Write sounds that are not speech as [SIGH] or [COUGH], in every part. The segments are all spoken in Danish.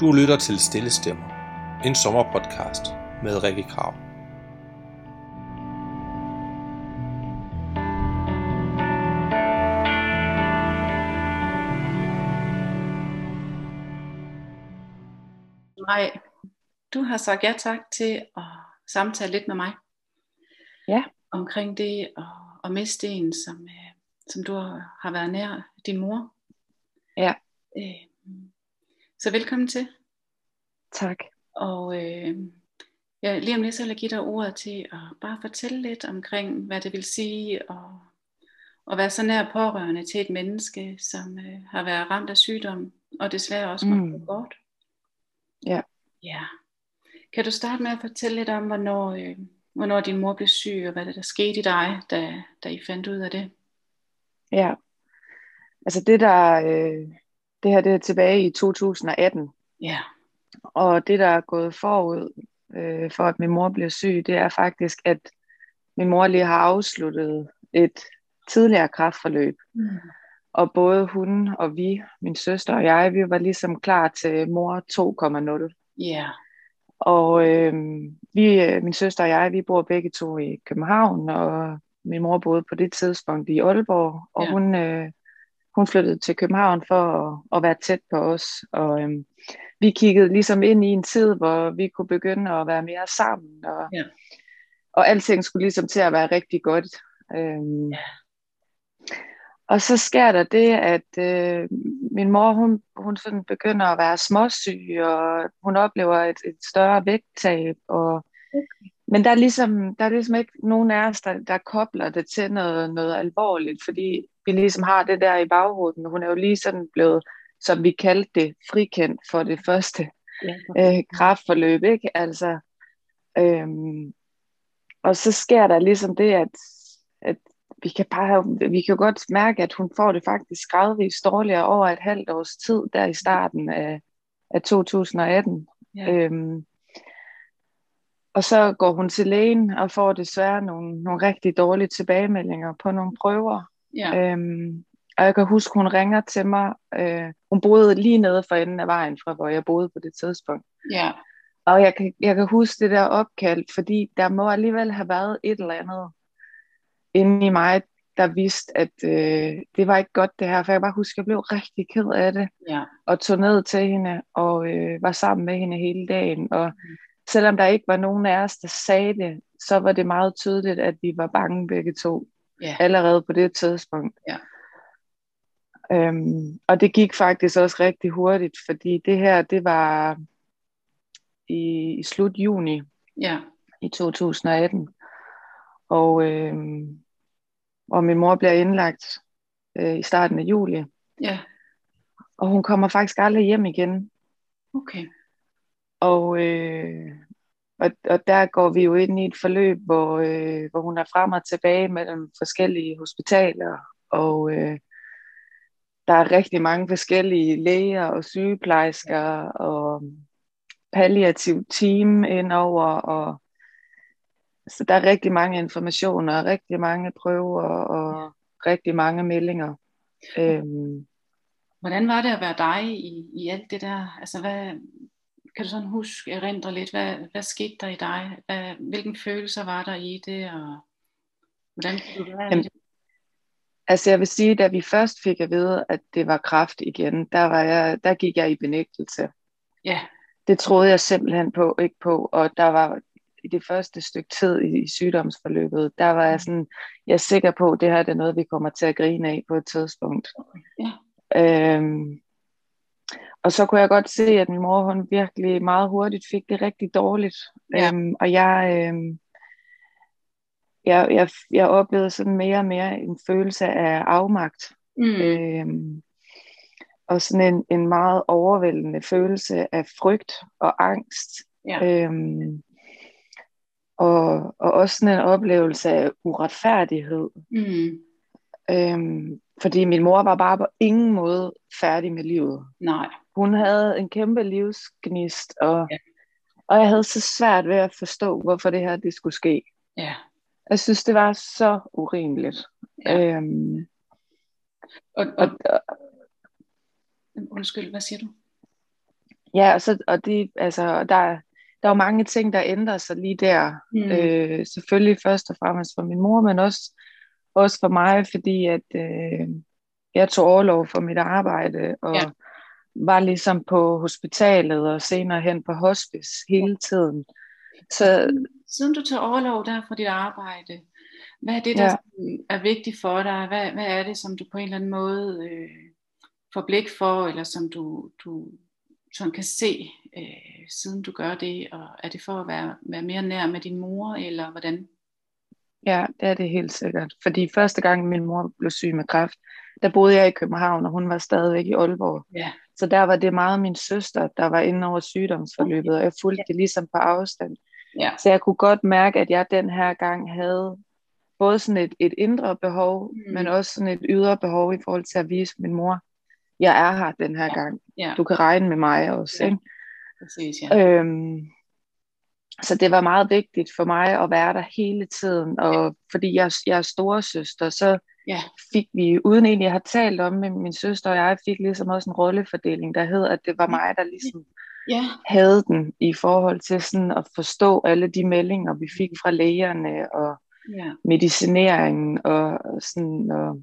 Du lytter til Stille Stemmer, en sommerpodcast med Rikke Krav. Nej, du har sagt ja tak til at samtale lidt med mig. Ja. Omkring det at, at miste en, som, øh, som du har været nær din mor. Ja. Øh, så velkommen til. Tak. Og øh, ja, lige om lidt så vil jeg give dig ordet til at bare fortælle lidt omkring, hvad det vil sige at, at være så nær pårørende til et menneske, som øh, har været ramt af sygdom, og desværre også måtte Mm. bort. Ja. Ja. Kan du starte med at fortælle lidt om, hvornår, øh, hvornår din mor blev syg, og hvad der, der skete i dig, da, da I fandt ud af det? Ja. Altså det der, øh, det her det er tilbage i 2018, Ja. Og det der er gået forud øh, for at min mor blev syg, det er faktisk, at min mor lige har afsluttet et tidligere kræftforløb. Mm. Og både hun og vi, min søster og jeg, vi var ligesom klar til mor 2,0. Ja. Og øh, vi, øh, min søster og jeg, vi bor begge to i København, og min mor boede på det tidspunkt i Aalborg, og ja. hun, øh, hun flyttede til København for at, at være tæt på os. Og øh, vi kiggede ligesom ind i en tid, hvor vi kunne begynde at være mere sammen, og, Ja. og alting skulle ligesom til at være rigtig godt. Øh, Ja. og så sker der det, at øh, min mor, hun, hun sådan begynder at være småsyg, og hun oplever et, et større vægttab. Og, Okay. Men der er, ligesom, der er ligesom ikke nogen af os, der, der kobler det til noget, noget alvorligt, fordi vi ligesom har det der i baghovedet. Men hun er jo lige sådan blevet, som vi kaldte det, frikendt for det første Ja. øh, kraftforløb, ikke? Altså, øhm, og så sker der ligesom det, at, at vi kan bare, vi kan jo godt mærke, at hun får det faktisk gradvist dårligere over et halvt års tid, der i starten af, af 2018. Ja. Øhm, og så går hun til lægen og får desværre nogle, nogle rigtig dårlige tilbagemeldinger på nogle prøver. Ja. Øhm, og jeg kan huske, hun ringer til mig. Øh, hun boede lige nede for enden af vejen fra, hvor jeg boede på det tidspunkt. Ja. Og jeg kan, jeg kan huske det der opkald, fordi der må alligevel have været et eller andet inde i mig, der vidste, at øh, det var ikke godt det her. For jeg bare huske, at jeg blev rigtig ked af det, Ja. og tog ned til hende, og øh, var sammen med hende hele dagen. Og selvom der ikke var nogen af os, der sagde det, så var det meget tydeligt, at vi var bange begge to, Ja. allerede på det tidspunkt. Ja. Øhm, og det gik faktisk også rigtig hurtigt, fordi det her, det var i, i slut juni Ja. i 2018. Og, øh, og min mor bliver indlagt øh, i starten af juli. Ja. Og hun kommer faktisk aldrig hjem igen. Okay. Og, øh, og, og der går vi jo ind i et forløb, hvor, øh, hvor hun er frem og tilbage mellem forskellige hospitaler. Og øh, der er rigtig mange forskellige læger og sygeplejersker og palliativ team indover. Og, så der er rigtig mange informationer, rigtig mange prøver og rigtig mange meldinger. Øhm, Hvordan var det at være dig i, i alt det der? Altså, hvad, kan du sådan huske, erindre lidt, hvad, hvad skete der i dig? Hvad, hvilken følelser var der i det, og hvordan kunne du være Jamen, det? Altså jeg vil sige, da vi først fik at vide, at det var kræft igen, der, var jeg, der gik jeg i benægtelse. Ja, Det troede jeg simpelthen på, ikke på. Og der var i det første stykke tid i, i sygdomsforløbet, der var jeg sådan, jeg er sikker på, at det her det er noget, vi kommer til at grine af på et tidspunkt. Ja. Øhm, og så kunne jeg godt se, at min mor hun virkelig meget hurtigt fik det rigtig dårligt. Ja. Øhm, og jeg, øhm, jeg, jeg, jeg oplevede sådan mere og mere en følelse af afmagt. mm. Øhm, og sådan en, en meget overvældende følelse af frygt og angst. ja. Øhm, og, og også sådan en oplevelse af uretfærdighed. Mm. Øhm, fordi min mor var bare på ingen måde færdig med livet. Nej, Hun havde en kæmpe livsgnist, og, Ja. og jeg havde så svært ved at forstå, hvorfor det her det skulle ske. ja. Jeg synes, det var så urimeligt. Ja. Øhm, Og, og, og, undskyld, hvad siger du? Ja, og, så, og det, altså, der, der er jo mange ting, der ændrer sig lige der. Mm. Øh, selvfølgelig først og fremmest for min mor, men også, også for mig, fordi at øh, jeg tog overlov for mit arbejde, og Ja. Var ligesom på hospitalet og senere hen på hospice hele tiden. Så Siden du tager overlov der fra dit arbejde, hvad er det, der Ja. er vigtigt for dig? Hvad, hvad er det, som du på en eller anden måde øh, får blik for, eller som du, du sådan kan se, øh, siden du gør det? Og er det for at være, være mere nær med din mor, eller hvordan? Ja, det er det helt sikkert. Fordi første gang min mor blev syg med kræft, der boede jeg i København, og hun var stadigvæk i Aalborg. Ja. Så der var det meget min søster, der var inde over sygdomsforløbet, og jeg fulgte det ligesom på afstand. Ja. Så jeg kunne godt mærke, at jeg den her gang havde både sådan et, et indre behov, Mm. men også sådan et ydre behov i forhold til at vise min mor, jeg er her den her Ja. gang. Ja, Du kan regne med mig også. Ja. Ikke? præcis, ja. Øhm, så det var meget vigtigt for mig at være der hele tiden, og fordi jeg, jeg er storesøster, så Ja. fik vi, uden egentlig at have talt om med min søster og jeg, fik ligesom også en rollefordeling, der hed, at det var mig, der ligesom Ja, havde den i forhold til sådan at forstå alle de meldinger, vi fik fra lægerne og ja. medicineringen og sådan, og,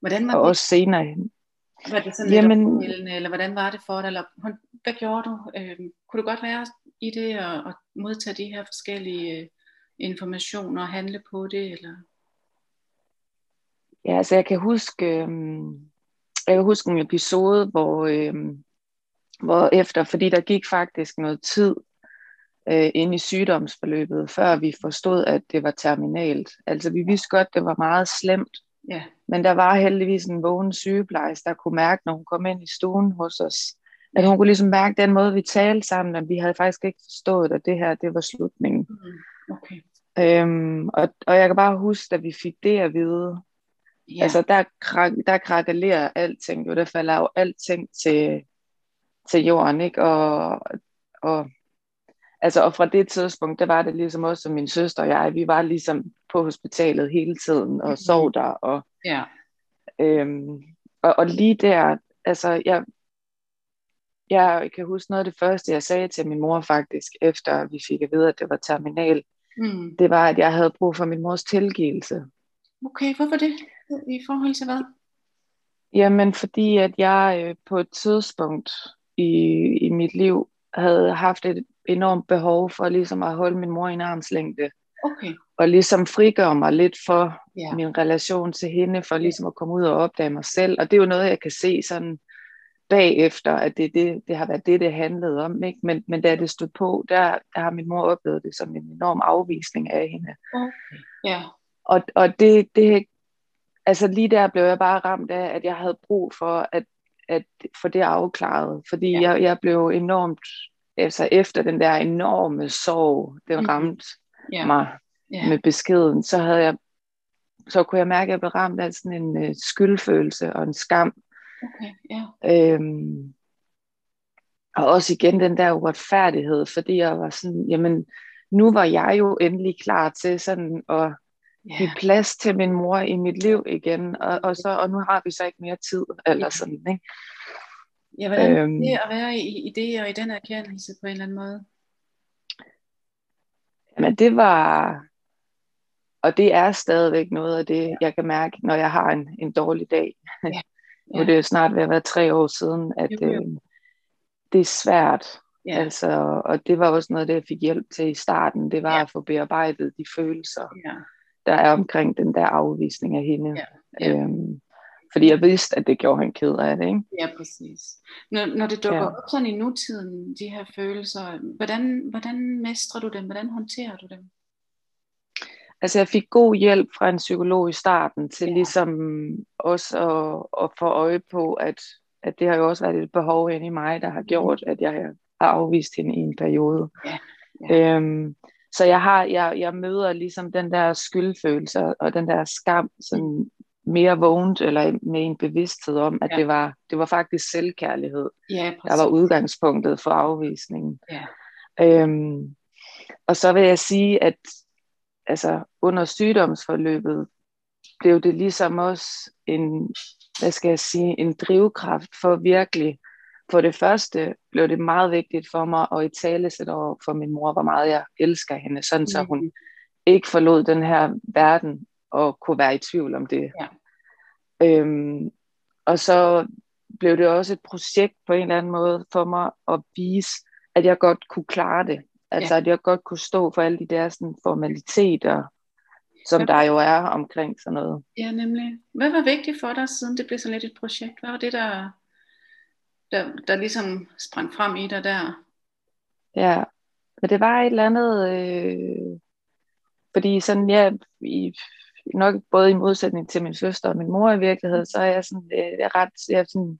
Hvordan var og det? også senere. Var det sådan Jamen- lidt eller hvordan var det for dig? Eller, hvad gjorde du? Øh, kunne du godt være i det og, og modtage de her forskellige øh, informationer og handle på det? Eller? Ja, altså jeg kan huske, øhm, jeg kan huske en episode, hvor, øhm, hvor efter, fordi der gik faktisk noget tid øh, ind i sygdomsforløbet, før vi forstod, at det var terminalt. Altså vi vidste godt, det var meget slemt, Ja, men der var heldigvis en vågen sygeplejerske, der kunne mærke, når hun kom ind i stuen hos os, at hun kunne ligesom mærke den måde, vi talte sammen, at vi havde faktisk ikke forstået, at det her, det var slutningen. mm, okay. Øhm, og, og jeg kan bare huske, at vi fik det at vide, Ja, Altså, der, krak, der krakelerer alting jo, der falder jo alting til, til jorden, ikke? Og, og, altså, og fra det tidspunkt, der var det ligesom også, som min søster og jeg, vi var ligesom på hospitalet hele tiden, og Mhm. sov der, og, ja, øhm, og, og lige der, altså, jeg, jeg kan huske noget af det første, jeg sagde til min mor faktisk, efter vi fik at vide, at det var terminal, mm. det var, at jeg havde brug for min mors tilgivelse. Okay, hvorfor det? I forhold til hvad? Jamen, fordi at jeg øh, på et tidspunkt i, i mit liv havde haft et enormt behov for ligesom at holde min mor i en armslængde, Okay, og ligesom frigøre mig lidt for ja, min relation til hende, for ligesom at komme ud og opdage mig selv. Og det er jo noget, jeg kan se sådan bagefter, at det, det, det har været det, det handlede om. Ikke? Men, men da det stod på, der, der har min mor oplevet det som en enorm afvisning af hende. okay, ja, Og, og det, det, altså lige der blev jeg bare ramt af, at jeg havde brug for at, at få det afklaret. Fordi Ja. jeg, jeg blev enormt, altså efter den der enorme sorg, den Mhm. ramte ja, mig ja, med beskeden, så havde jeg, så kunne jeg mærke, at jeg blev ramt af sådan en uh, skyldfølelse og en skam. okay, ja, Øhm, og også igen den der uretfærdighed, fordi jeg var sådan, jamen, nu var jeg jo endelig klar til sådan at ja, give plads til min mor i mit liv igen, og, og, så, og nu har vi så ikke mere tid, eller Ja. sådan, ikke? ja hvordan Øhm. det at være i, i det og i den erkendelse på en eller anden måde? Men det var, og det er stadigvæk noget af det, jeg kan mærke, når jeg har en, en dårlig dag. Ja. [LAUGHS] nu er det jo snart ved at være tre år siden, at Jo, jo. øh, det er svært. Ja, Altså, og det var også noget, det jeg fik hjælp til i starten, det var Ja. at få bearbejdet de følelser, ja, der er omkring den der afvisning af hende. Ja, ja. Øhm, fordi jeg vidste, at det gjorde han ked af det, ikke? ja, præcis. Når, når det dukker Ja. op sådan i nutiden, de her følelser, hvordan, hvordan mestrer du dem? Hvordan håndterer du dem? Altså jeg fik god hjælp fra en psykolog i starten til Ja. ligesom også at, at få øje på, at, at det har jo også været et behov inde i mig, der har gjort, at jeg har afvist hende i en periode. Ja. Ja. Øhm, så jeg, har, jeg, jeg møder ligesom den der skyldfølelse og den der skam sådan mere vågent eller med en bevidsthed om, at Ja. det, var, det var faktisk selvkærlighed, Ja, der var udgangspunktet for afvisningen. Ja. Øhm, og så vil jeg sige, at altså, under sygdomsforløbet blev det ligesom også en, hvad skal jeg sige, en drivkraft for virkelig for det første blev det meget vigtigt for mig at i tale sætte over for min mor, hvor meget jeg elsker hende, sådan så hun Mhm. ikke forlod den her verden og kunne være i tvivl om det. Ja. Øhm, og så blev det også et projekt på en eller anden måde for mig at vise, at jeg godt kunne klare det. Altså Ja. at jeg godt kunne stå for alle de der sådan, formaliteter, som Ja. der jo er omkring sådan noget. Ja, nemlig. Hvad var vigtigt for dig, siden det blev sådan lidt et projekt? Hvad var det, der, der, der ligesom sprang frem i dig der? Ja, men det var et eller andet, øh, fordi sådan, ja, i, nok både i modsætning til min søster og min mor i virkeligheden, så er jeg sådan, øh, jeg er ret, jeg er sådan,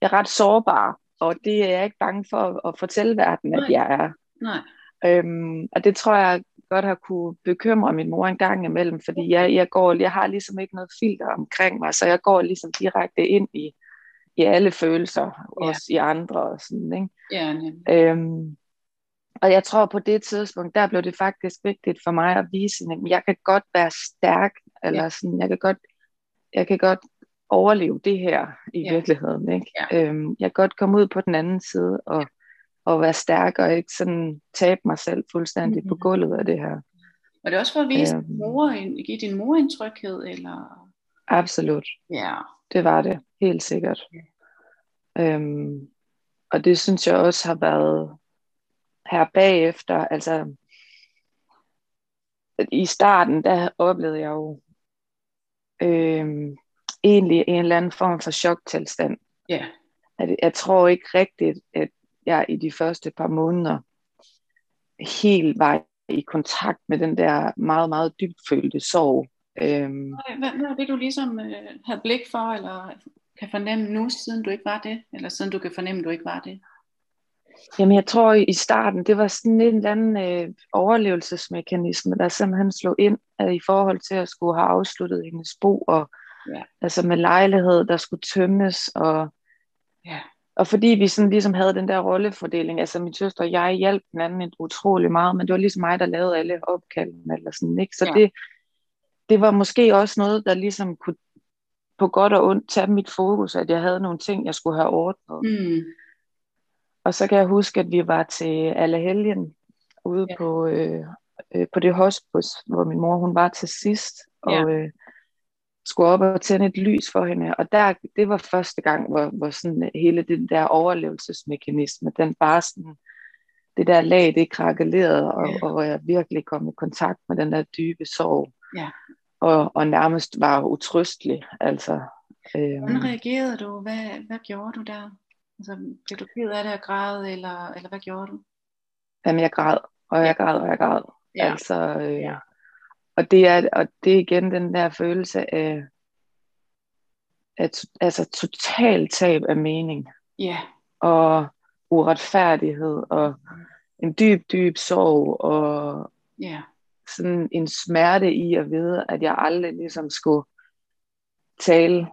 jeg er ret sårbar, og det er jeg ikke bange for at, at fortælle verden, at Nej. jeg er. Nej. Øhm, og det tror jeg godt har kunne bekymre min mor en gang imellem, fordi jeg, jeg, går, jeg har ligesom ikke noget filter omkring mig, så jeg går ligesom direkte ind i, i alle følelser, Ja. også i andre og sådan, ikke? Ja, nemlig. Øhm, og jeg tror på det tidspunkt, der blev det faktisk vigtigt for mig at vise, at jeg kan godt være stærk, eller Ja. sådan, jeg kan godt, jeg kan godt overleve det her i Ja. virkeligheden. Ikke? Ja. Øhm, jeg kan godt komme ud på den anden side og, og være stærk og ikke sådan tabe mig selv fuldstændig på Mhm. gulvet af det her. Var det også for at vise Øhm. din mor, give din mor en tryghed? Eller? Absolut. Ja. Det var det, helt sikkert. Øhm, og det synes jeg også har været her bagefter, altså i starten, der oplevede jeg jo øhm, egentlig en eller anden form for choktilstand. Ja. At jeg tror ikke rigtigt, at jeg i de første par måneder helt var i kontakt med den der meget, meget dybfølte sorg. Øhm, Hvad, hvad er det, du ligesom øh, havde blik for, eller kan fornemme nu, siden du ikke var det? Eller siden du kan fornemme, du ikke var det? Jamen jeg tror i starten, det var sådan en eller anden øh, overlevelsesmekanisme, der simpelthen slog ind øh, i forhold til at skulle have afsluttet hendes bo, og Ja. altså med lejlighed, der skulle tømmes, og, Ja. og fordi vi sådan ligesom havde den der rollefordeling, altså min søster og jeg hjalp den anden utrolig meget, men det var ligesom mig, der lavede alle opkaldene, eller sådan, ikke? Så Ja. det, det var måske også noget, der ligesom kunne på godt og ondt tage mit fokus, at jeg havde nogle ting, jeg skulle have ordnet. Mm. Og så kan jeg huske, at vi var til Allehelgen ude ja. på, øh, øh, på det hospice, hvor min mor hun var til sidst, og Ja. øh, skulle op og tænde et lys for hende. Og der, det var første gang, hvor, hvor sådan hele den der overlevelsesmekanisme, den bare sådan, det der lag, det krakkelerede, og, Ja. og hvor jeg virkelig kom i kontakt med den der dybe sorg. Ja. Og, og nærmest var utrystelig. Altså, øh, Hvordan reagerede du? Hvad, hvad gjorde du der? Altså, blev du ked af det og græde, eller, eller hvad gjorde du? Jamen, jeg græd, og jeg græd, og jeg græd. Ja. Altså, øh, Ja. og, det er, og det er igen den der følelse af, to- altså total tab af mening, Ja. og uretfærdighed, og en dyb, dyb sorg, og Ja. Sådan en smerte i at vide, at jeg aldrig ligesom skulle tale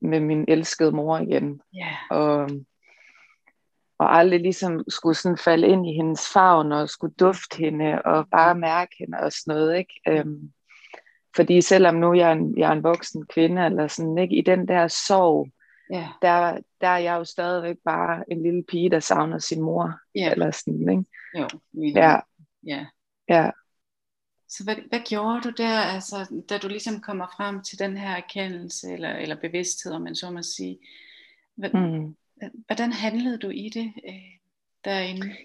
med min elskede mor igen, Ja. og, og aldrig ligesom skulle sådan falde ind i hendes favn og skulle dufte hende og bare mærke hende og sådan noget, ikke? Øhm, fordi selvom nu jeg er en, jeg er en voksen kvinde, eller sådan, ikke? i den der sorg, Ja. der, der er jeg jo stadigvæk bare en lille pige, der savner sin mor, Ja. eller sådan, ikke? Jo. Ja. Ja. ja. Så hvad, hvad gjorde du der, altså, da du ligesom kommer frem til den her erkendelse, eller, eller bevidsthed, om man så må sige? Hvad, Mm. Hvordan handlede du i det øh, derinde?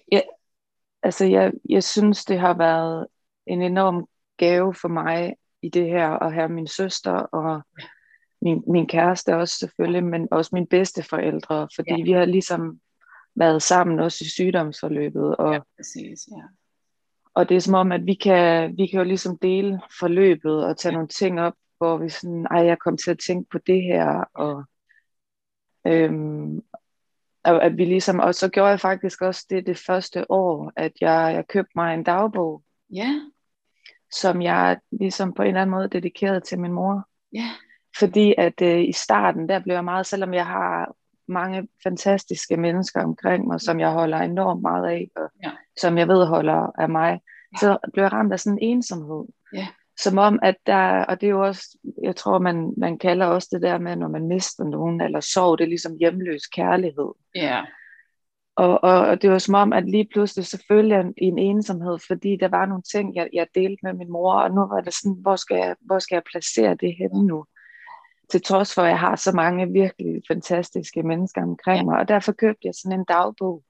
Altså, jeg, jeg synes, det har været en enorm gave for mig i det her, at have min søster og min, min kæreste også selvfølgelig, men også mine bedste forældre, fordi Ja. vi har ligesom været sammen også i sygdomsforløbet, og, Ja, præcis, ja. Og det er som om, at vi kan, vi kan jo ligesom dele forløbet og tage nogle ting op, hvor vi sådan, ej, jeg kom til at tænke på det her, og øhm, at vi ligesom, og så gjorde jeg faktisk også det det første år, at jeg, jeg købte mig en dagbog, Ja, som jeg ligesom på en eller anden måde dedikerede til min mor. ja, Fordi at øh, i starten, der blev jeg meget, selvom jeg har mange fantastiske mennesker omkring mig, som jeg holder enormt meget af, og Ja. som jeg ved holder af mig, Ja. så blev jeg ramt af sådan en ensomhed. Ja. Som om, at der, og det er jo også, jeg tror, man, man kalder også det der med, når man mister nogen, eller sorg, det er ligesom hjemløs kærlighed. ja, Og, og, og det var som om, at lige pludselig følte jeg en ensomhed, fordi der var nogle ting, jeg, jeg delte med min mor, og nu var det sådan, hvor skal jeg, hvor skal jeg placere det henne nu? Til trods for, at jeg har så mange virkelig fantastiske mennesker omkring mig, og derfor købte jeg sådan en dagbog,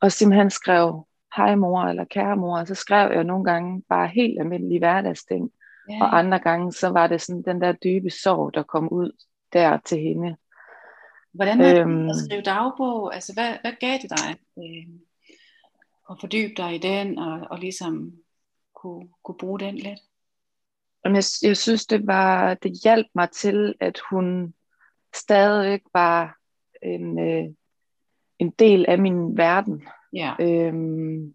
og simpelthen skrev, hej mor, eller kære mor, og så skrev jeg nogle gange bare helt almindelige hverdagsting, ja. og andre gange, så var det sådan den der dybe sorg, der kom ud der til hende. Hvordan var det øhm, at skrive dagbog? Altså, hvad, hvad gav det dig øh, at fordybe dig i den, og, og ligesom kunne, kunne bruge den lidt? Jeg, jeg synes, det var det hjalp mig til, at hun stadigvæk var en, øh, en del af min verden. Ja. Øhm,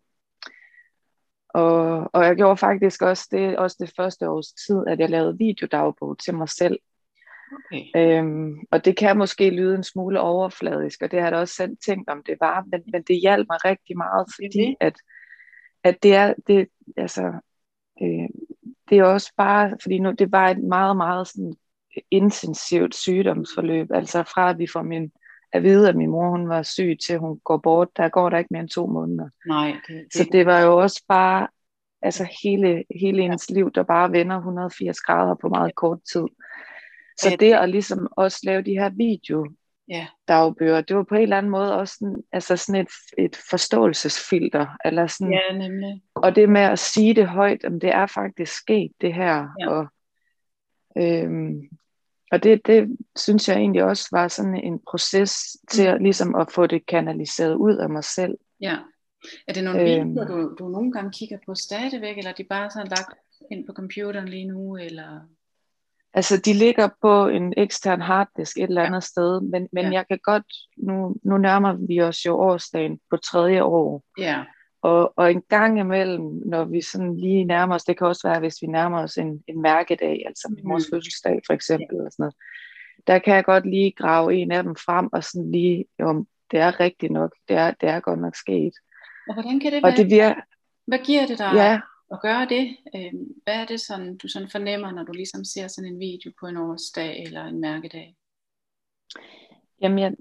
og, og jeg gjorde faktisk også det, også det første års tid, at jeg lavede videodagbog til mig selv. Okay. Øhm, og det kan måske lyde en smule overfladisk, og det har jeg da også selv tænkt om det var, men, men det hjalp mig rigtig meget, fordi mm. at, at det er, det, altså, øh, det er også bare, fordi nu, det var et meget, meget sådan intensivt sygdomsforløb, altså fra at vi får min, at vide, at min mor hun var syg til hun går bort, der går der ikke mere end to måneder. Nej, det, det... Så det var jo også bare, altså hele, hele ens liv, der bare vender 180 grader på meget kort tid. Så det at ligesom også lave de her video ja. dagbøger, det var på en eller anden måde også sådan, altså sådan et, et forståelsesfilter. Eller sådan, ja, nemlig. Og det med at sige det højt, om det er faktisk sket det her. Ja. Og, øhm, og det, det synes jeg egentlig også var sådan en proces til at, ligesom at få det kanaliseret ud af mig selv. Ja. Er det nogle øhm, videoer, du, du nogle gange kigger på stadigvæk, eller er de bare sådan lagt ind på computeren lige nu? Eller? Altså, de ligger på en ekstern harddisk et eller andet ja. sted, men, men ja. jeg kan godt, nu, nu nærmer vi os jo årsdagen på tredje år. Ja. Og, og en gang imellem, når vi sådan lige nærmer os, det kan også være, hvis vi nærmer os en, en mærkedag, altså min mors mm. fødselsdag for eksempel, ja. eller sådan noget, der kan jeg godt lige grave en af dem frem, og sådan lige, om det er rigtigt nok, det er, det er godt nok sket. Og hvordan kan det og være? Det virker, hvad giver det dig? Ja, at gøre det? Øh, hvad er det, sådan, du sådan fornemmer, når du ligesom ser sådan en video på en årsdag eller en mærkedag? Jamen, jeg,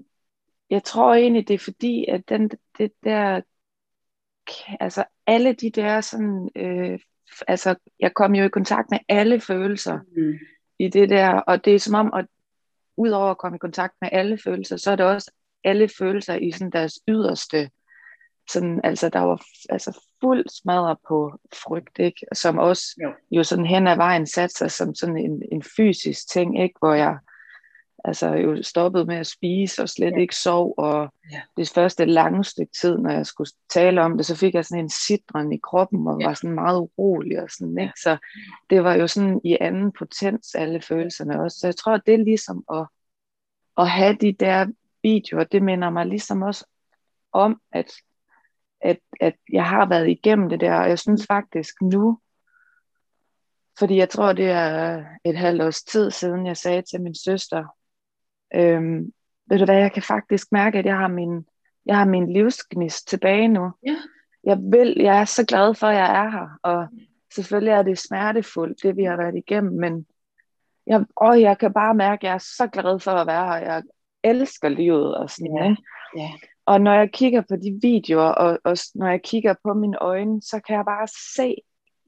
jeg tror egentlig, det er fordi, at den, det der, altså alle de der sådan, øh, altså jeg kom jo i kontakt med alle følelser mm. i det der, og det er som om, at udover at komme i kontakt med alle følelser, så er det også alle følelser i sådan deres yderste sådan, altså der var altså fuld smadret på frygt, ikke? som også jo. jo sådan hen ad vejen satte sig som sådan en, en fysisk ting, ikke? hvor jeg altså jo stoppede med at spise og slet ja. ikke sov, og ja. det første lange stykke tid, når jeg skulle tale om det, så fik jeg sådan en sidren i kroppen, og ja. var sådan meget urolig og sådan, ikke? Så det var jo sådan i anden potens, alle følelserne også. Så jeg tror, det er ligesom at, at have de der videoer, det minder mig ligesom også om, at at, at jeg har været igennem det der, og jeg synes faktisk nu, fordi jeg tror, det er et halvt års tid siden, jeg sagde til min søster, øhm, ved du hvad, jeg kan faktisk mærke, at jeg har min, jeg har min livsgnist tilbage nu. Ja. Jeg, vil, jeg er så glad for, at jeg er her, og selvfølgelig er det smertefuldt, det vi har været igennem, men jeg, åh, jeg kan bare mærke, at jeg er så glad for at være her. Jeg elsker livet og sådan, ja. Ja. Og når jeg kigger på de videoer, og, og når jeg kigger på mine øjne, så kan jeg bare se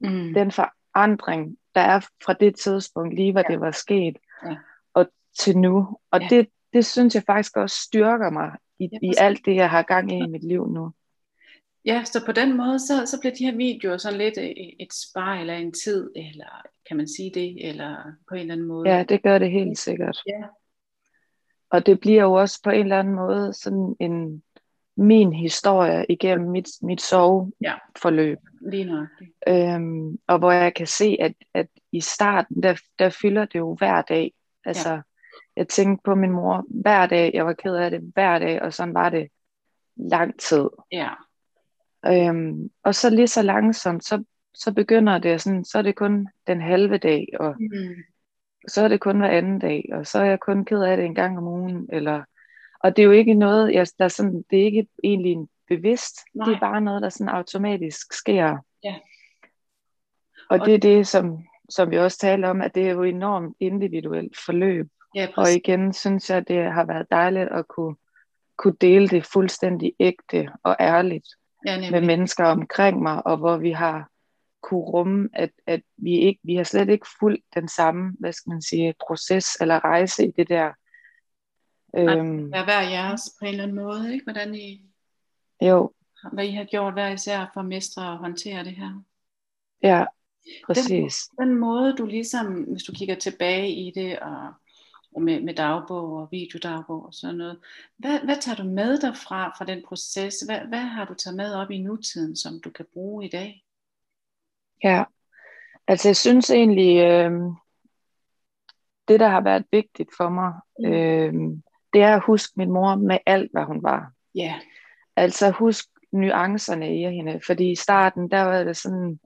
mm. den forandring, der er fra det tidspunkt, lige hvad ja. det var sket, ja. og til nu. Og ja. det, det synes jeg faktisk også styrker mig i, ja, i alt det, jeg har gang i i mit liv nu. Ja, så på den måde, så, så bliver de her videoer sådan lidt et, et spejl af en tid, eller kan man sige det, eller på en eller anden måde. Ja, det gør det helt sikkert. Ja. Og det bliver jo også på en eller anden måde sådan en, min historie igennem mit, mit soveforløb. Ja, lige nok. Øhm, og hvor jeg kan se, at, at i starten, der, der fylder det jo hver dag. Altså, ja. jeg tænkte på min mor hver dag, jeg var ked af det hver dag, og sådan var det lang tid. Ja. Øhm, og så lige så langsomt, så, så begynder det sådan, så er det kun den halve dag, og mm. Så er det kun hver anden dag, og så er jeg kun ked af det en gang om ugen, eller og det er jo ikke noget, jeg, der sådan, det er ikke egentlig en bevidst, Nej. det er bare noget, der sådan automatisk sker. Ja. Og, og det er det, som, som vi også taler om, at det er jo enormt individuelt forløb. Ja, og igen synes jeg, det har været dejligt at kunne kunne dele det fuldstændig ægte og ærligt Ja, med mennesker omkring mig, og hvor vi har kunne rumme, at, at vi ikke, vi har slet ikke fulgt den samme, hvad skal man sige, proces eller rejse i det der. Øhm, Ja, hver jeres på en eller anden måde, ikke? Hvordan I, jo, hvad I har gjort hver især for at mestre og håndtere det her. ja, præcis. Den måde, du ligesom, hvis du kigger tilbage i det, og, og med, med dagbog og videodagbog og sådan noget, hvad, hvad tager du med derfra, fra den proces? Hvad, hvad har du taget med op i nutiden, som du kan bruge i dag? Ja, altså jeg synes egentlig, øh, det der har været vigtigt for mig, øh, det er at huske min mor med alt, hvad hun var. Ja, Altså husk nuancerne i hende, fordi i starten, der var det sådan,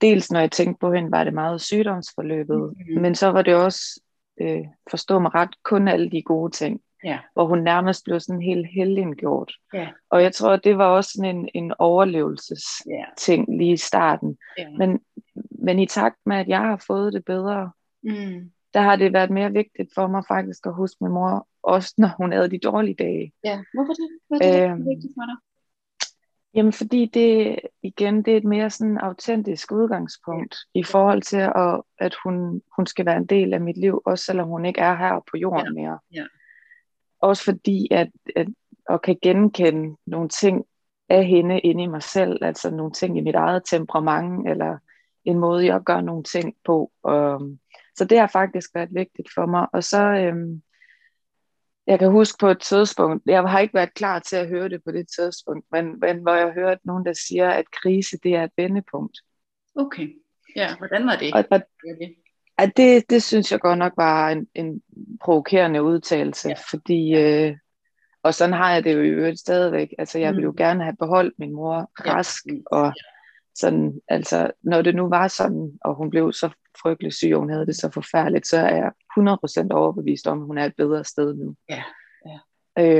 dels når jeg tænkte på hende, var det meget sygdomsforløbet, Mhm. men så var det også, øh, forstå mig ret, kun alle de gode ting, ja, hvor hun nærmest blev sådan helt helgengjort. ja, Og jeg tror, det var også sådan en, en overlevelses ja, ting lige i starten. ja. Men, men i takt med, at jeg har fået det bedre, Mm. der har det været mere vigtigt for mig faktisk at huske min mor, også når hun havde de dårlige dage. ja. Hvorfor det? Er det, Øhm, vigtigt for dig? Jamen fordi det, igen, det er et mere sådan autentisk udgangspunkt i forhold til, at, at hun, hun skal være en del af mit liv, også selvom hun ikke er her på jorden mere. ja. Også fordi, at, at at kan genkende nogle ting af hende inde i mig selv, altså nogle ting i mit eget temperament, eller en måde, jeg gør nogle ting på. Um, så det har faktisk været vigtigt for mig. Og så, øhm, jeg kan huske på et tidspunkt, jeg har ikke været klar til at høre det på det tidspunkt, men, men hvor jeg hørte nogen, der siger, at krise, det er et vendepunkt. Okay. Ja, hvordan var det? Og, og At det, det synes jeg godt nok var en, en provokerende udtalelse, Ja. ja. fordi, øh, og sådan har jeg det jo i øvrigt stadigvæk, altså jeg ville jo Mm. gerne have beholdt min mor Ja. rask, og sådan, altså når det nu var sådan, og hun blev så frygtelig syg, og hun havde det så forfærdeligt, så er jeg 100% overbevist om, at hun er et bedre sted nu. Ja, ja.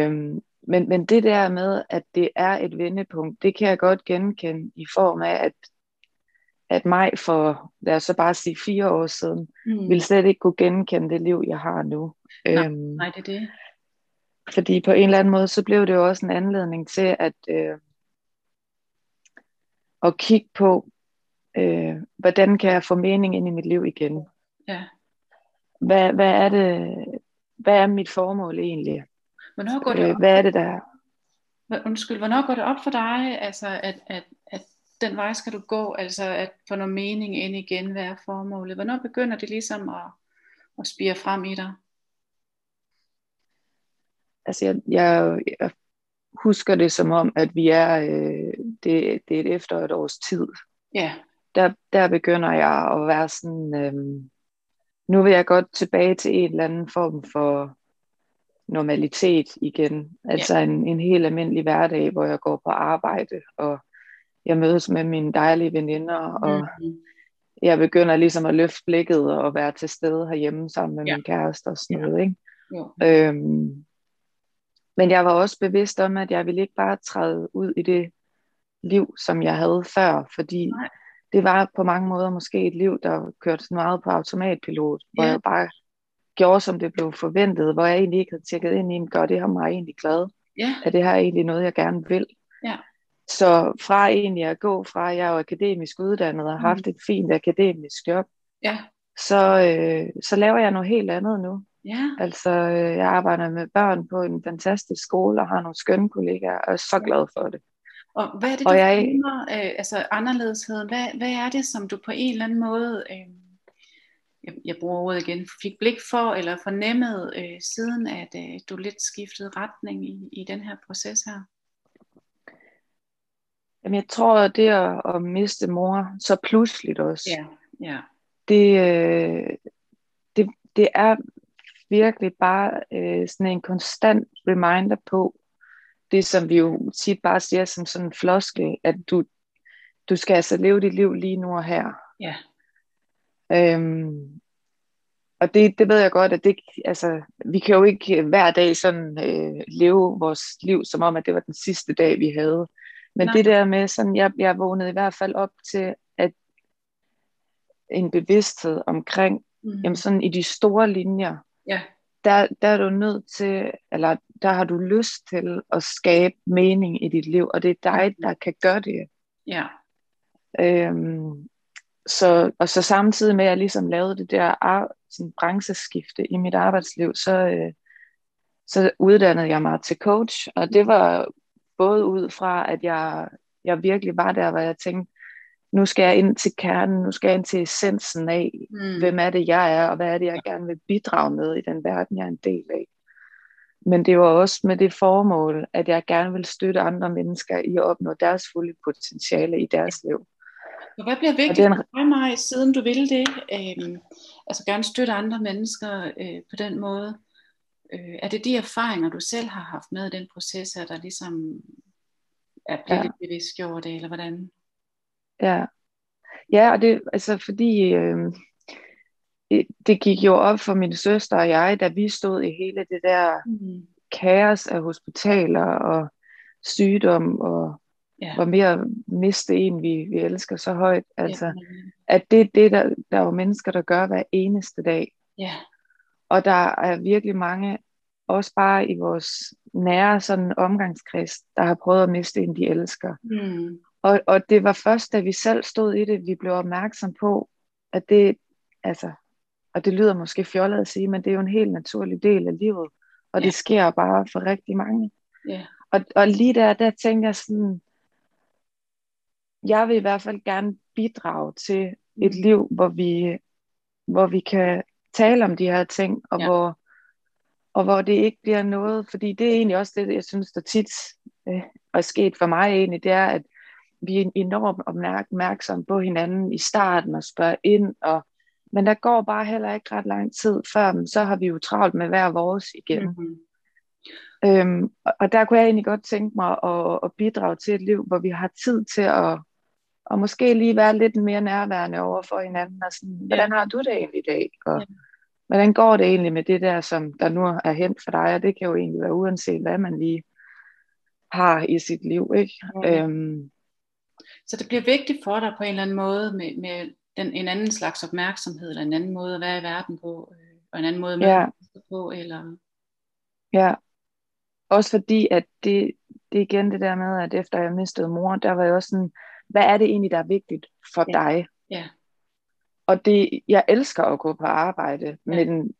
Øhm, men, men det der med, at det er et vendepunkt, det kan jeg godt genkende i form af, at, at mig for, lad os så bare sige fire år siden, Mm. ville slet ikke kunne genkende det liv, jeg har nu. Nej. Øhm, Nej, det er det. fordi på en eller anden måde, så blev det jo også en anledning til at, øh, at kigge på, øh, hvordan kan jeg få mening ind i mit liv igen? Ja. Hvad, hvad er det, hvad er mit formål egentlig? Hvornår går det Øh, op? hvad er det der? Undskyld, hvornår går det op for dig, altså at, at den vej skal du gå, altså at få noget mening ind igen, hvad er formålet? Hvornår begynder det ligesom at, at spire frem i dig? Altså jeg, jeg, jeg husker det som om, at vi er, øh, det, det er et efter et års tid. Ja, Der, der begynder jeg at være sådan, øh, nu vil jeg godt tilbage til en eller anden form for normalitet igen. Altså en, en helt almindelig hverdag, hvor jeg går på arbejde, og jeg mødes med mine dejlige veninder, og mm. jeg begynder ligesom at løfte blikket og være til stede herhjemme sammen med Ja. min kæreste og sådan Ja. noget, ikke? jo. Øhm, men jeg var også bevidst om, at jeg ville ikke bare træde ud i det liv, som jeg havde før, fordi Nej. det var på mange måder måske et liv, der kørte sådan meget på automatpilot, hvor Ja. jeg bare gjorde, som det blev forventet, hvor jeg egentlig ikke havde tjekket ind i, gør det her mig egentlig glad? Ja, Er det her egentlig noget, jeg gerne vil? Ja. Så fra egentlig at gå fra, at jeg er jo akademisk uddannet og har Mm. haft et fint akademisk job, ja, så, øh, så laver jeg noget helt andet nu. ja, Altså, øh, jeg arbejder med børn på en fantastisk skole og har nogle skønne kollegaer, og er så glad for det. Og hvad er det, Og du jeg- finder, øh, altså anderledesheden, hvad, hvad er det, som du på en eller anden måde, øh, jeg, jeg bruger ordet igen, fik blik for eller fornemmet, øh, siden at øh, du lidt skiftede retning i, i den her proces her? Jamen, jeg tror, at det at, at miste mor så pludseligt også, Ja, ja, det, øh, det, det er virkelig bare øh, sådan en konstant reminder på, det som vi jo tit bare siger som sådan en floskel, at du, du skal altså leve dit liv lige nu og her. ja, Øhm, og det, det ved jeg godt, at det, altså, vi kan jo ikke hver dag sådan øh, leve vores liv, som om, at det var den sidste dag, vi havde. Men Nej. Det der med, sådan, jeg, jeg vågnede i hvert fald op til, at en bevidsthed omkring, mm. jamen sådan i de store linjer, ja, der, der er du nødt til, eller der har du lyst til at skabe mening i dit liv, og det er dig, der kan gøre det. Ja. Øhm, så, og så samtidig med, at jeg ligesom lavede det der sådan brancheskifte i mit arbejdsliv, så, øh, så uddannede jeg mig til coach, og det var både ud fra, at jeg, jeg virkelig var der, hvor jeg tænkte, nu skal jeg ind til kernen, nu skal jeg ind til essensen af, mm. hvem er det, jeg er, og hvad er det, jeg gerne vil bidrage med i den verden, jeg er en del af. Men det var også med det formål, at jeg gerne vil støtte andre mennesker i at opnå deres fulde potentiale i deres liv. Og hvad bliver vigtigt den... for mig, siden du ville det? Øhm, altså gerne støtte andre mennesker øh, på den måde. Øh, er det de erfaringer, du selv har haft med den proces, der ligesom er blevet ja. bevidst gjort det, eller hvordan? Ja, ja og det altså fordi øh, det gik jo op for min søster og jeg, da vi stod i hele det der mm. kaos af hospitaler og sygdom og ja. var mere at miste en, vi, vi elsker så højt. Altså, ja. at det er det, der, der er jo mennesker, der gør hver eneste dag. Ja. Og der er virkelig mange, også bare i vores nære sådan omgangskreds, der har prøvet at miste en, de elsker. Mm. Og, og det var først, da vi selv stod i det, vi blev opmærksom på, at det, altså, og det lyder måske fjollet at sige, men det er jo en helt naturlig del af livet, og ja. det sker bare for rigtig mange. Ja. Og, og lige der, der tænker jeg sådan, jeg vil i hvert fald gerne bidrage til et mm. liv, hvor vi, hvor vi kan tale om de her ting, og, ja. hvor, og hvor det ikke bliver noget, fordi det er egentlig også det, jeg synes, der tit øh, er sket for mig egentlig, det er, at vi er enormt opmærksomme på hinanden i starten og spørger ind, og, men der går bare heller ikke ret lang tid før, så har vi jo travlt med hver vores igen. Mm-hmm. Øhm, og der kunne jeg egentlig godt tænke mig at, at bidrage til et liv, hvor vi har tid til at og måske lige være lidt mere nærværende over for hinanden, og sådan, hvordan har du det egentlig i dag? Og, ja. Hvordan går det egentlig med det der, som der nu er hent for dig? Og det kan jo egentlig være uanset, hvad man lige har i sit liv. Ikke? Ja. Øhm, så det bliver vigtigt for dig på en eller anden måde med, med den, en anden slags opmærksomhed, eller en anden måde at være i verden på, øh, og en anden måde at ja. på, eller... Ja, også fordi, at det, det er igen det der med, at efter jeg mistede mor, der var jeg også sådan, hvad er det egentlig, der er vigtigt for ja. dig? Ja. Og det, jeg elsker at gå på arbejde, ja. men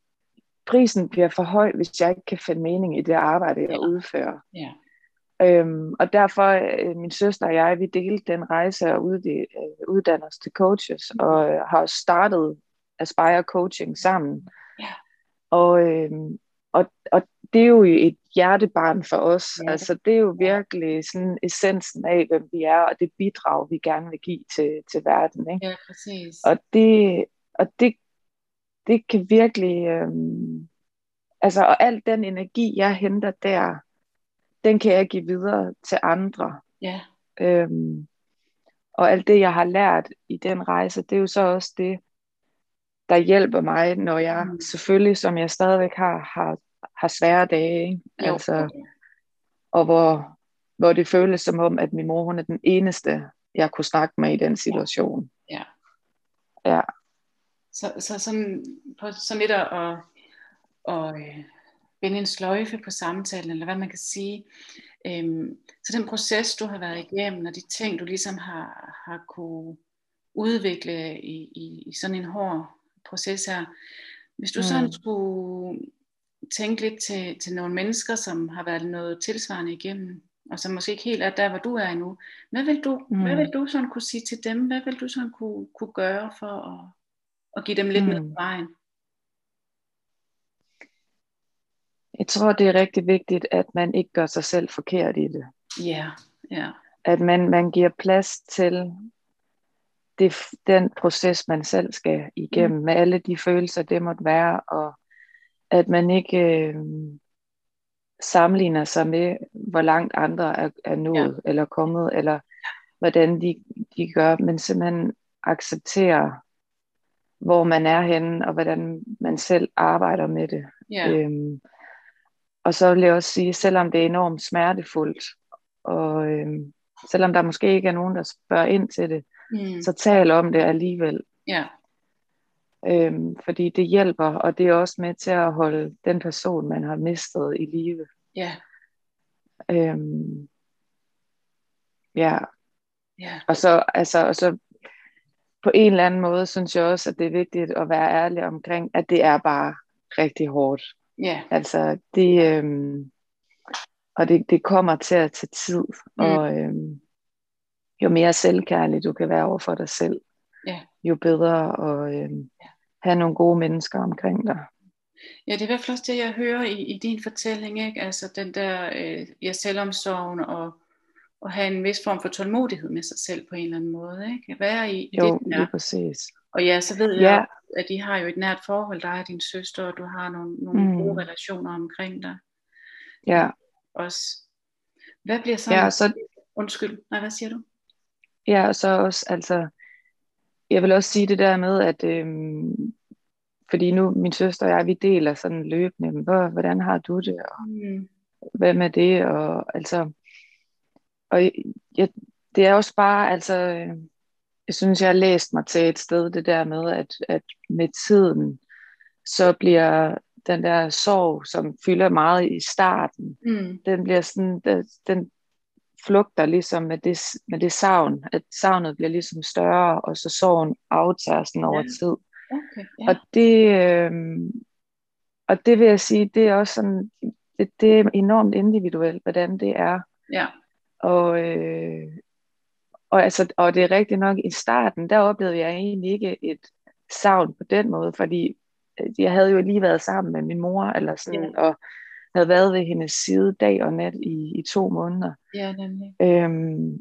prisen bliver for høj, hvis jeg ikke kan finde mening i det arbejde, jeg ja. udfører. Ja. Øhm, og derfor, øh, min søster og jeg, vi delte den rejse og udde, øh, uddanne os til coaches, mm. og øh, har startet Aspire Coaching sammen. Ja. Og, øh, og, og det er jo et hjertebarn for os. Ja. Altså, det er jo virkelig sådan essensen af, hvem vi er, og det bidrag, vi gerne vil give til, til verden. Ikke? Ja, præcis. Og det, og det, det kan virkelig... Øhm, altså, og al den energi, jeg henter der, den kan jeg give videre til andre. Ja. Øhm, og alt det, jeg har lært i den rejse, det er jo så også det, der hjælper mig, når jeg mm. selvfølgelig, som jeg stadigvæk har, har, har svære dage. Ikke? Jo, altså. Og hvor, hvor det føles som om, at min mor hun er den eneste, jeg kunne snakke med i den situation. Ja. Ja. Så, så sådan, på, sådan lidt at, at, at øh, binde en sløjfe på samtalen, eller hvad man kan sige. Øhm, så den proces, du har været igennem, og de ting, du ligesom har, har kunne udvikle i, i, i sådan en hård proces her. Hvis du mm. sådan skulle tænke lidt til, til nogle mennesker, som har været noget tilsvarende igennem, og som måske ikke helt er der, hvor du er endnu. Hvad vil du, mm. hvad vil du sådan kunne sige til dem? Hvad vil du sådan kunne, kunne gøre for at, at give dem lidt mm. med på vejen? Jeg tror, det er rigtig vigtigt, at man ikke gør sig selv forkert i det. Ja, yeah, ja. Yeah. At man, man giver plads til det, den proces, man selv skal igennem, mm. med alle de følelser, det måtte være, og at man ikke øh, sammenligner sig med, hvor langt andre er, er nået, ja. eller kommet, eller hvordan de, de gør, men simpelthen accepterer, hvor man er henne, og hvordan man selv arbejder med det. Ja. Øhm, og så vil jeg også sige, selvom det er enormt smertefuldt, og øhm, selvom der måske ikke er nogen, der spørger ind til det, mm. så tal om det alligevel. Ja. Øhm, fordi det hjælper, og det er også med til at holde den person, man har mistet i live. Ja. Øhm, ja, Ja. og så, altså, og så på en eller anden måde synes jeg også, at det er vigtigt at være ærlig omkring, at det er bare rigtig hårdt. Ja. Altså, det, øhm, og det, det kommer til at tage tid, Mm. og øhm, jo mere selvkærlig du kan være over for dig selv. Jo bedre øhm, Ja. have nogle gode mennesker omkring dig. Ja, det er i hvert fald også det, jeg hører i, i din fortælling, ikke? Altså den der øh, ja, selvomsorgen og, og have en vis form for tålmodighed med sig selv på en eller anden måde, ikke? At være i, i Jo, det, der. præcis. Og ja, så ved Ja. jeg, at I har jo et nært forhold, dig og din søster, og du har nogle, nogle Mm. gode relationer omkring dig Ja, også. Hvad bliver så... ja, så, Undskyld, nej, hvad siger du? ja, og så også, altså, jeg vil også sige det der med, at øhm, fordi nu min søster og jeg, vi deler sådan løbende, men hvor, hvordan har du det, og Mm. hvad med det, og altså, og jeg, det er også bare, altså, øh, jeg synes, jeg har læst mig til et sted, det der med, at, at med tiden, så bliver den der sorg, som fylder meget i starten, Mm. den bliver sådan, den flugter ligesom med det, med det savn, at savnet bliver ligesom større, og så sorgen aftager sådan over Ja. tid. Okay, ja. Og det, øh, og det vil jeg sige, det er også sådan, det, det er enormt individuelt, hvordan det er. ja. Og, øh, og, altså, og det er rigtigt nok, i starten, der oplevede jeg egentlig ikke et savn på den måde, fordi øh, jeg havde jo lige været sammen med min mor, eller sådan, Ja. og havde været ved hendes side dag og nat i, i to måneder. Ja, nemlig. Øhm,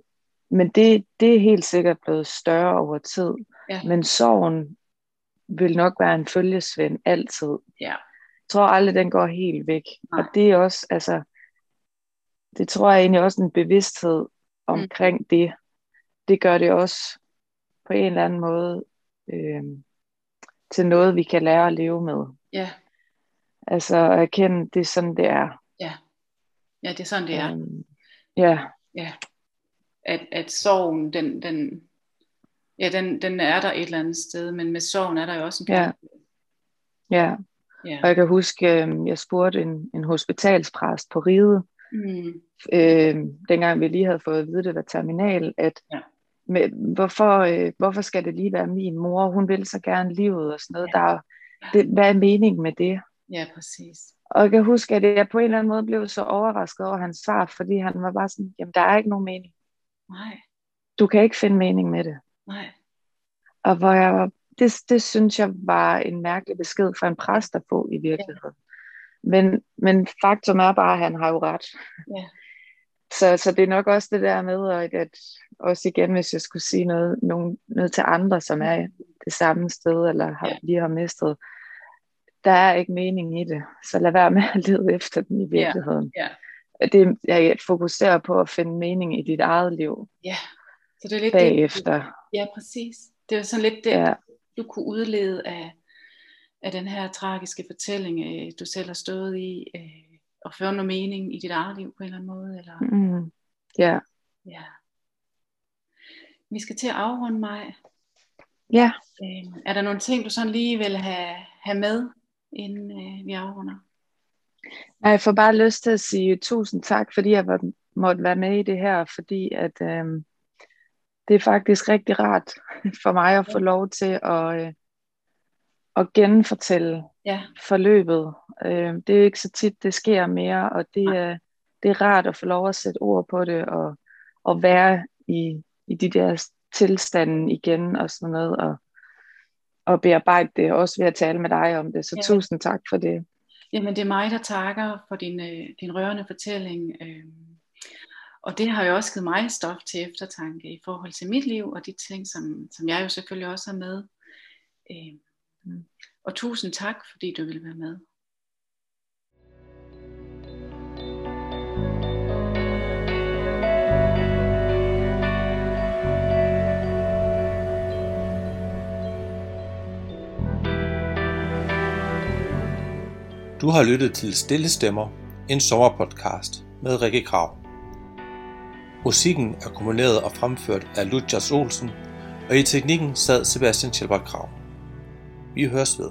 men det, det er helt sikkert blevet større over tid. Ja. Men sorgen vil nok være en følgesvend altid. Ja. Jeg tror aldrig, den går helt væk. Nej. Og det er også, altså, det tror jeg egentlig også en bevidsthed omkring mm. det. Det gør det også på en eller anden måde øh, til noget, vi kan lære at leve med. Ja. Altså at erkende, det er sådan, det er. Ja. Ja, det er sådan, det er. Øhm, ja, Ja. At, at sorgen, den, den, ja, den, den er der et eller andet sted, men med sorgen er der jo også en Ja. ja. Ja. Og jeg kan huske, øh, jeg spurgte en, en hospitalspræst på Ride, Mm. øh, dengang vi lige havde fået at vide, det var terminal, at Ja. med, hvorfor, øh, hvorfor skal det lige være min mor? Hun vil så gerne livet og sådan noget. Ja. Der, er- det, hvad er meningen med det? Ja, præcis. Og jeg kan huske, at jeg på en eller anden måde blev så overrasket over hans svar, fordi han var bare sådan, jamen der er ikke nogen mening. Nej, Du kan ikke finde mening med det. nej. Og hvor jeg var, det, det synes jeg var en mærkelig besked fra en præst at få i virkeligheden. Men, men faktum er bare, at han har jo ret. Ja. Så, så det er nok også det der med, at, at også igen, hvis jeg skulle sige noget, nogen, noget til andre, som er det samme sted, eller har, Ja. lige har mistet, der er ikke mening i det. Så lad være med at lede efter den i virkeligheden. ja. Det, jeg fokuserer på at finde mening i dit eget liv Ja. Så det er lidt det, bagefter. ja, præcis. Det er sådan lidt det, Ja, du kunne udlede af, af den her tragiske fortælling, øh, du selv har stået i, øh, og føre noget mening i dit eget liv på en eller anden måde. Eller, mm, ja, ja. Vi skal til at afrunde mig. ja. Øh, er der nogle ting, du sådan lige vil have, have med, inden øh, vi afrunder? Jeg får bare lyst til at sige tusind tak, fordi jeg var, måtte være med i det her, fordi at øhm, det er faktisk rigtig rart [LAUGHS] for mig at få lov til at, øh, at genfortælle Ja, forløbet. Øh, det er ikke så tit, det sker mere, og det, er, det er rart at få lov at sætte ord på det, og, og være i, i de der tilstande igen, og sådan noget, og, og bearbejde det, også ved at tale med dig om det. Så Ja. tusind tak for det. Jamen det er mig, der takker for din, øh, din rørende fortælling. Øh, og det har jo også givet mig stof til eftertanke i forhold til mit liv, og de ting, som, som jeg jo selvfølgelig også har med. Øh, og tusind tak, fordi du ville være med. Du har lyttet til Stille Stemmer, en sommerpodcast med Rikke Krav. Musikken er komponeret og fremført af Lukas Olsen, og i teknikken sad Sebastian Schelbert Krav. Vi høres ved.